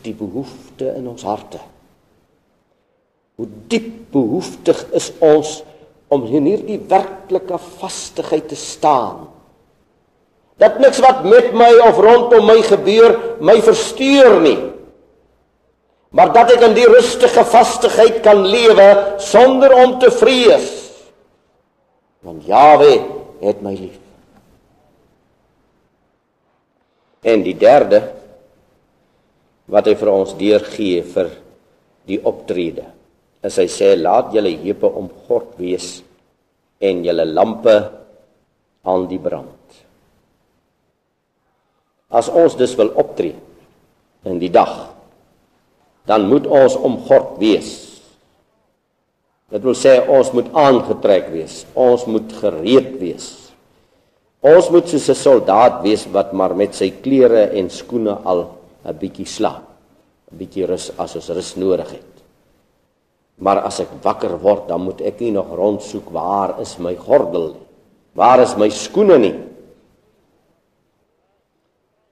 is die behoefte in ons harte? Hoe diep behoeftig is ons om in hierdie werklike vastigheid te staan? Dat niks wat met my of rondom my gebeur my versteur nie. Maar dat ek in die rustige vastigheid kan lewe sonder om te vrees. Want Jawe het my lief. En die derde wat hy vir ons deurgee vir die optrede. Is hy sê laat julle heupe omgord wees en julle lampe aan die brand. As ons dus wil optree in die dag, dan moet ons omgord wees. Dit wil sê ons moet aangetrek wees, ons moet gereed wees. Ons moet soos 'n soldaat wees wat maar met sy klere en skoene al 'n bietjie slaap, 'n bietjie rus as ons rus nodig het. Maar as ek wakker word, dan moet ek nie nog rondsoek waar is my gordel nie. Waar is my skoene nie?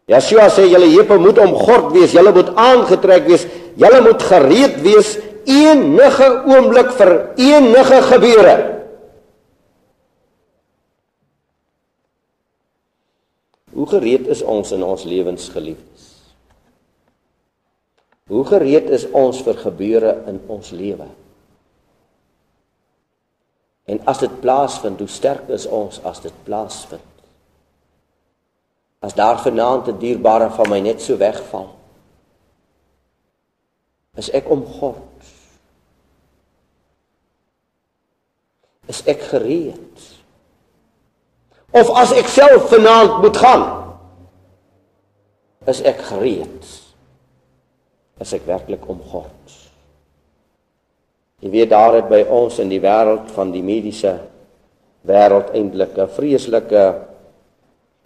Yeshua sê julle heupe moet omgord wees, julle moet aangetrek wees, julle moet gereed wees enige oomblik vir enige gebeure. Hoe gereed is ons in ons lewens geliefdes? Hoe gereed is ons vir gebeure in ons lewe? En as dit plaasvind, hoe sterk is ons as dit plaasvind? As daar vanaand 'n dierbare van my net so wegval, is ek om God. Is ek gereed? Of as ek self vanaand moet gaan, is ek gereed? Is ek werklik om God? Jy weet daar het by ons in die wêreld van die mediese wêreld eintlik 'n vreeslike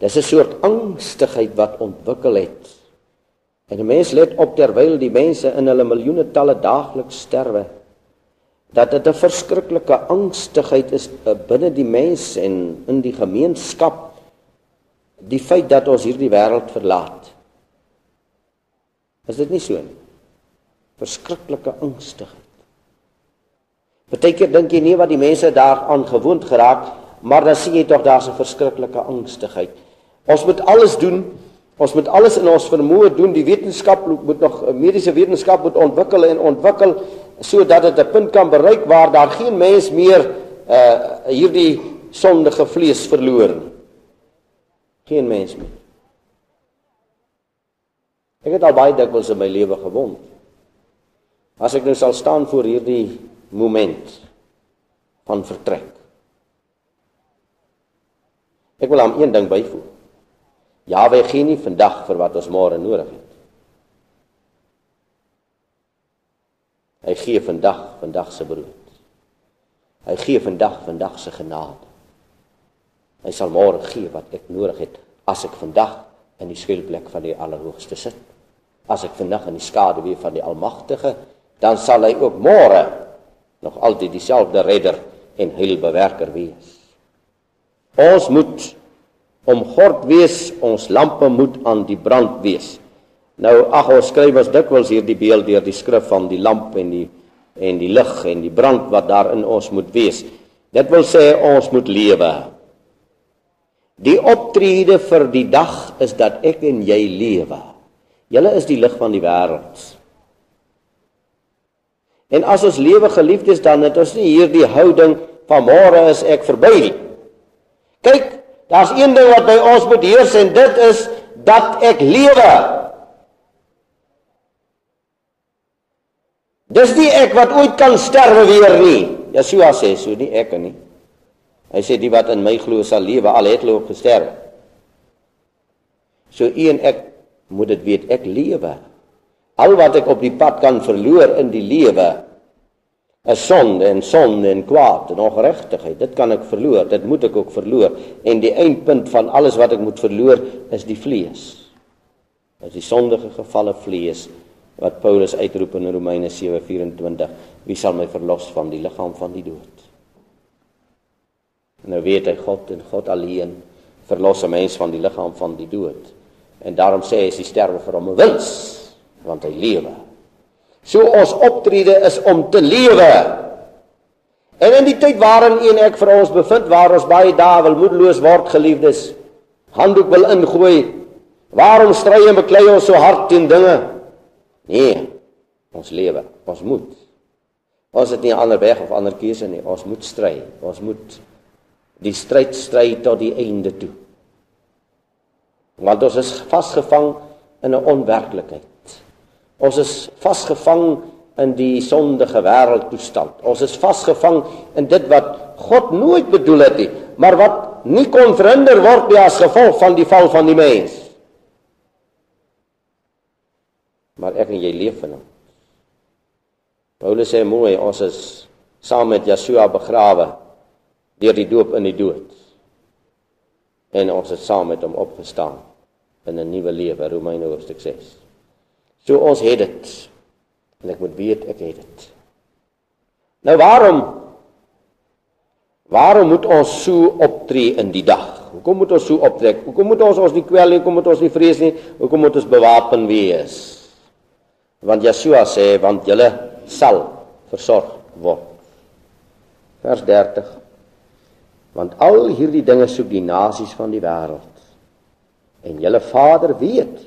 Dis 'n soort angstigheid wat ontwikkel het. En die mens let op terwyl die mense in hulle miljoene talle daagliks sterwe dat dit 'n verskriklike angstigheid is eh, binne die mens en in die gemeenskap die feit dat ons hierdie wêreld verlaat. Is dit nie so nie? Verskriklike angstigheid. Partykeer dink jy nie wat die mense daaraan gewoond geraak, maar dan sien jy tog daar's 'n verskriklike angstigheid. Ons moet alles doen. Ons moet alles in ons vermoë doen. Die wetenskap moet nog mediese wetenskap moet ontwikkel en ontwikkel sodat dit 'n punt kan bereik waar daar geen mens meer uh hierdie sondige vlees verloor nie. Geen mens meer. Ek het al baie dikwels in my lewe gewond. As ek nou sal staan voor hierdie moment van vertrek. Ek wil aan een ding byvoeg. Jawe gee nie vandag vir wat ons môre nodig het. Hy gee vandag vandag se brood. Hy gee vandag vandag se genade. Hy sal môre gee wat ek nodig het as ek vandag in die skuilplek van die Allerhoogste sit. As ek vandag in die skaduwee van die Almagtige, dan sal hy ook môre nog altyd dieselfde redder en heilbewerker wees. Ons moet om gord wees, ons lampe moet aan die brand wees. Nou ag ons skryf ons dikwels hierdie beeld deur die skrif van die lamp en die en die lig en die brand wat daar in ons moet wees. Dit wil sê ons moet lewe. Die optrede vir die dag is dat ek en jy lewe. Julle is die lig van die wêreld. En as ons lewe geliefdes dan het ons nie hierdie houding van môre is ek verby nie. Kyk, Daar's een ding wat by ons moet heers en dit is dat ek lewe. Dis nie ek wat ooit kan sterwe weer nie. Yeshua sê so nie ek nie. Hy sê die wat in my glo sal lewe al het hulle ook gesterf. So een ek moet dit weet ek lewe. Al wat ek op die pad kan verloor in die lewe 'n sonde en sonde en kwaad en ongeregtigheid. Dit kan ek verloor, dit moet ek ook verloor en die eindpunt van alles wat ek moet verloor is die vlees. Is die sondige gevalle vlees wat Paulus uitroep in Romeine 7:24, wie sal my verlos van die liggaam van die dood? Nou weet hy God en God alleen verlos 'n mens van die liggaam van die dood. En daarom sê hy is die sterwe vir hom 'n wins, want hy lewe. So ons optrede is om te lewe. En in die tyd waarin een ek vir ons bevind waar ons baie dae wil moedeloos word geliefdes, handdoek wil ingooi. Waarom stry en beklei ons so hard teen dinge? Nee, ons lewe, ons moet. Ons het nie ander weg of ander keuse nie. Ons moet stry. Ons moet die stryd stry tot die einde toe. Want ons is vasgevang in 'n onwerklikheid. Ons is vasgevang in die sondige wêreldtoestand. Ons is vasgevang in dit wat God nooit bedoel het nie, maar wat nie kon verhinder word nie as gevolg van die val van die mens. Maar ek en jy leef in hom. Paulus sê mooi, ons is saam met Yeshua begrawe deur die doop in die dood. En ons het saam met hom opgestaan in 'n nuwe lewe, Romeine hoofstuk 6. So ons het dit. En ek moet weet ek het dit. Nou waarom waarom moet ons so optree in die dag? Hoekom moet ons so optrek? Hoekom moet ons ons nie kwel nie? Hoekom moet ons nie vrees nie? Hoekom moet ons bewapen wees? Want Yeshua sê want julle sal versorg word. Vers 30 Want al hierdie dinge soek die nasies van die wêreld. En julle Vader weet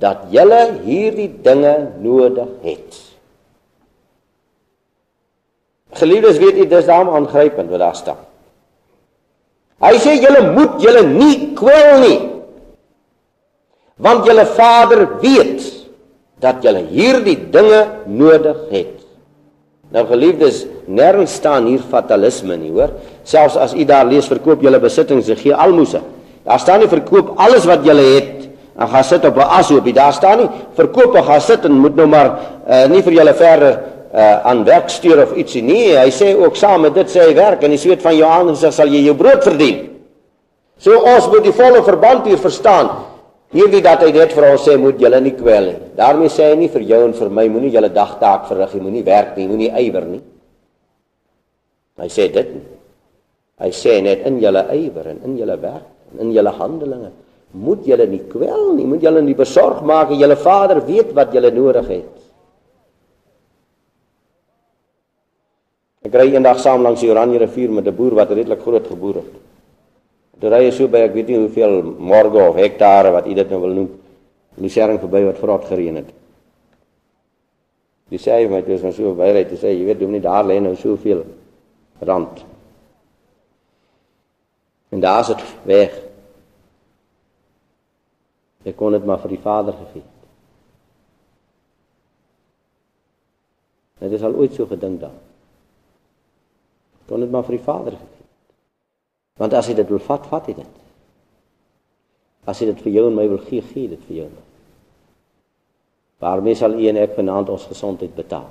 dat julle hierdie dinge nodig het. Geliefdes, weet u dis daarom aangrypend wat daar staan. Hy sê julle moet julle nie kwel nie. Want julle Vader weet dat julle hierdie dinge nodig het. Nou geliefdes, nêrens staan hier fatalisme nie, hoor? Selfs as u daar lees verkoop julle besittings en gee almoses. Daar staan nie verkoop alles wat julle het en gaan sit op 'n ashoopie. Daar staan nie verkoop en gaan sit en moet nou maar uh, nie vir julle verder uh, aan werk stuur of ietsie nie. Hy sê ook saam met dit sê hy werk en die sweet van jou hande sal jy jou brood verdien. So ons moet die volle verband hier verstaan. Hierdie dat hy net vir ons sê moet julle nie kwel nie. Daarmee sê hy nie vir jou en vir my moenie julle dagtaak verrig nie, moenie werk nie, moenie ywer nie. Hy sê dit. Nie. Hy sê net in julle ywer en in julle werk en in julle handelinge moet julle nie kwel nie, moet julle nie besorg maak en julle Vader weet wat julle nodig het. Ek ry eendag saam langs die Oranje rivier met 'n boer wat redelik groot geboer het. Toe ry hy so by ek weet nie hoeveel morge of hektare wat u dit nou wil noem. Lucering verby wat vrot gereën het. Dis sê hy my dis nou so baie ry te sê jy weet doen nie daar lê nou soveel rand. En daar is dit weg. Ek kon dit maar vir die Vader gegee. Dit is al ooit so gedink dan. Kon dit maar vir die Vader gegee. Want as hy dit wil vat, vat hy dit. As hy dit vir jou en my wil gee, gee dit vir jou. Waarmee sal u en ek vanaand ons gesondheid betaal?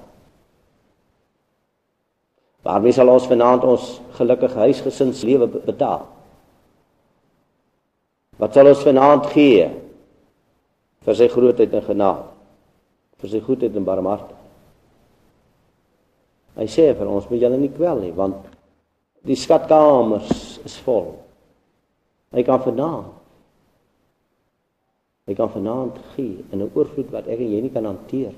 Waarmee sal ons vanaand ons gelukkige huisgesinslewe betaal? Wat sal ons vanaand gee vir sy grootheid en genade? Vir sy goedheid en barmhartigheid? Hy sê vir ons moet julle nie kwel nie, want die skatkamers is vol. Hy kan vanaand hy kan vanaand gee in 'n oorvloed wat ek en jy nie kan hanteer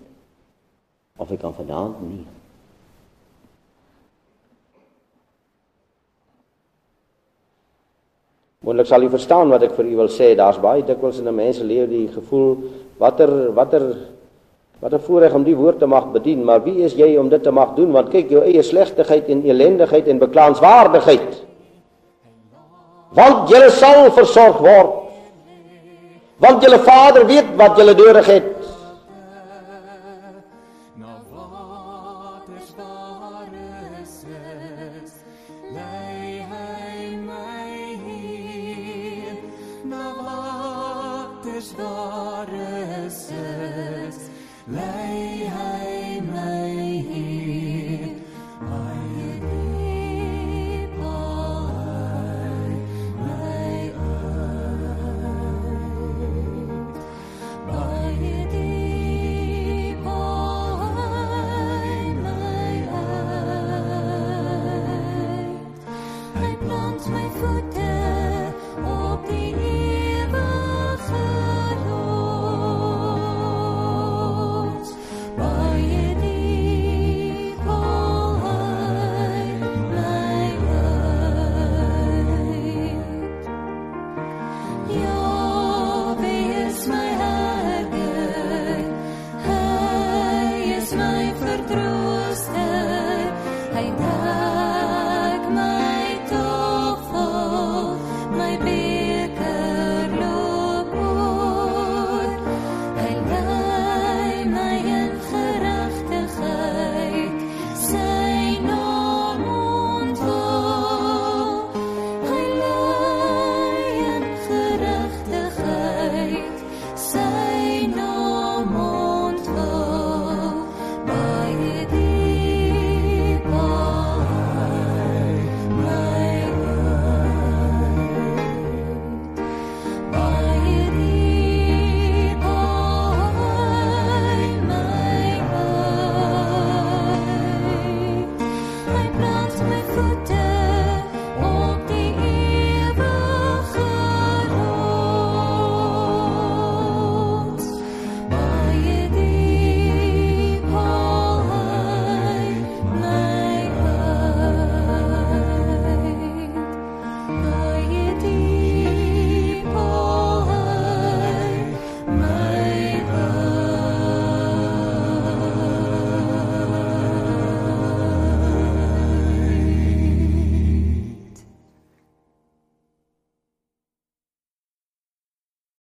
of hy kan vanaand nie. Moontlik sal jy verstaan wat ek vir u wil sê. Daar's baie dikwels in 'n mens se lewe die gevoel watter watter watter voorreg om die woord te mag bedien, maar wie is jy om dit te mag doen? Want kyk jou eie slegtigheid en elendigheid en beklaanswaardigheid want julle sal versorg word. Want julle Vader weet wat julle nodig het. Lei hy my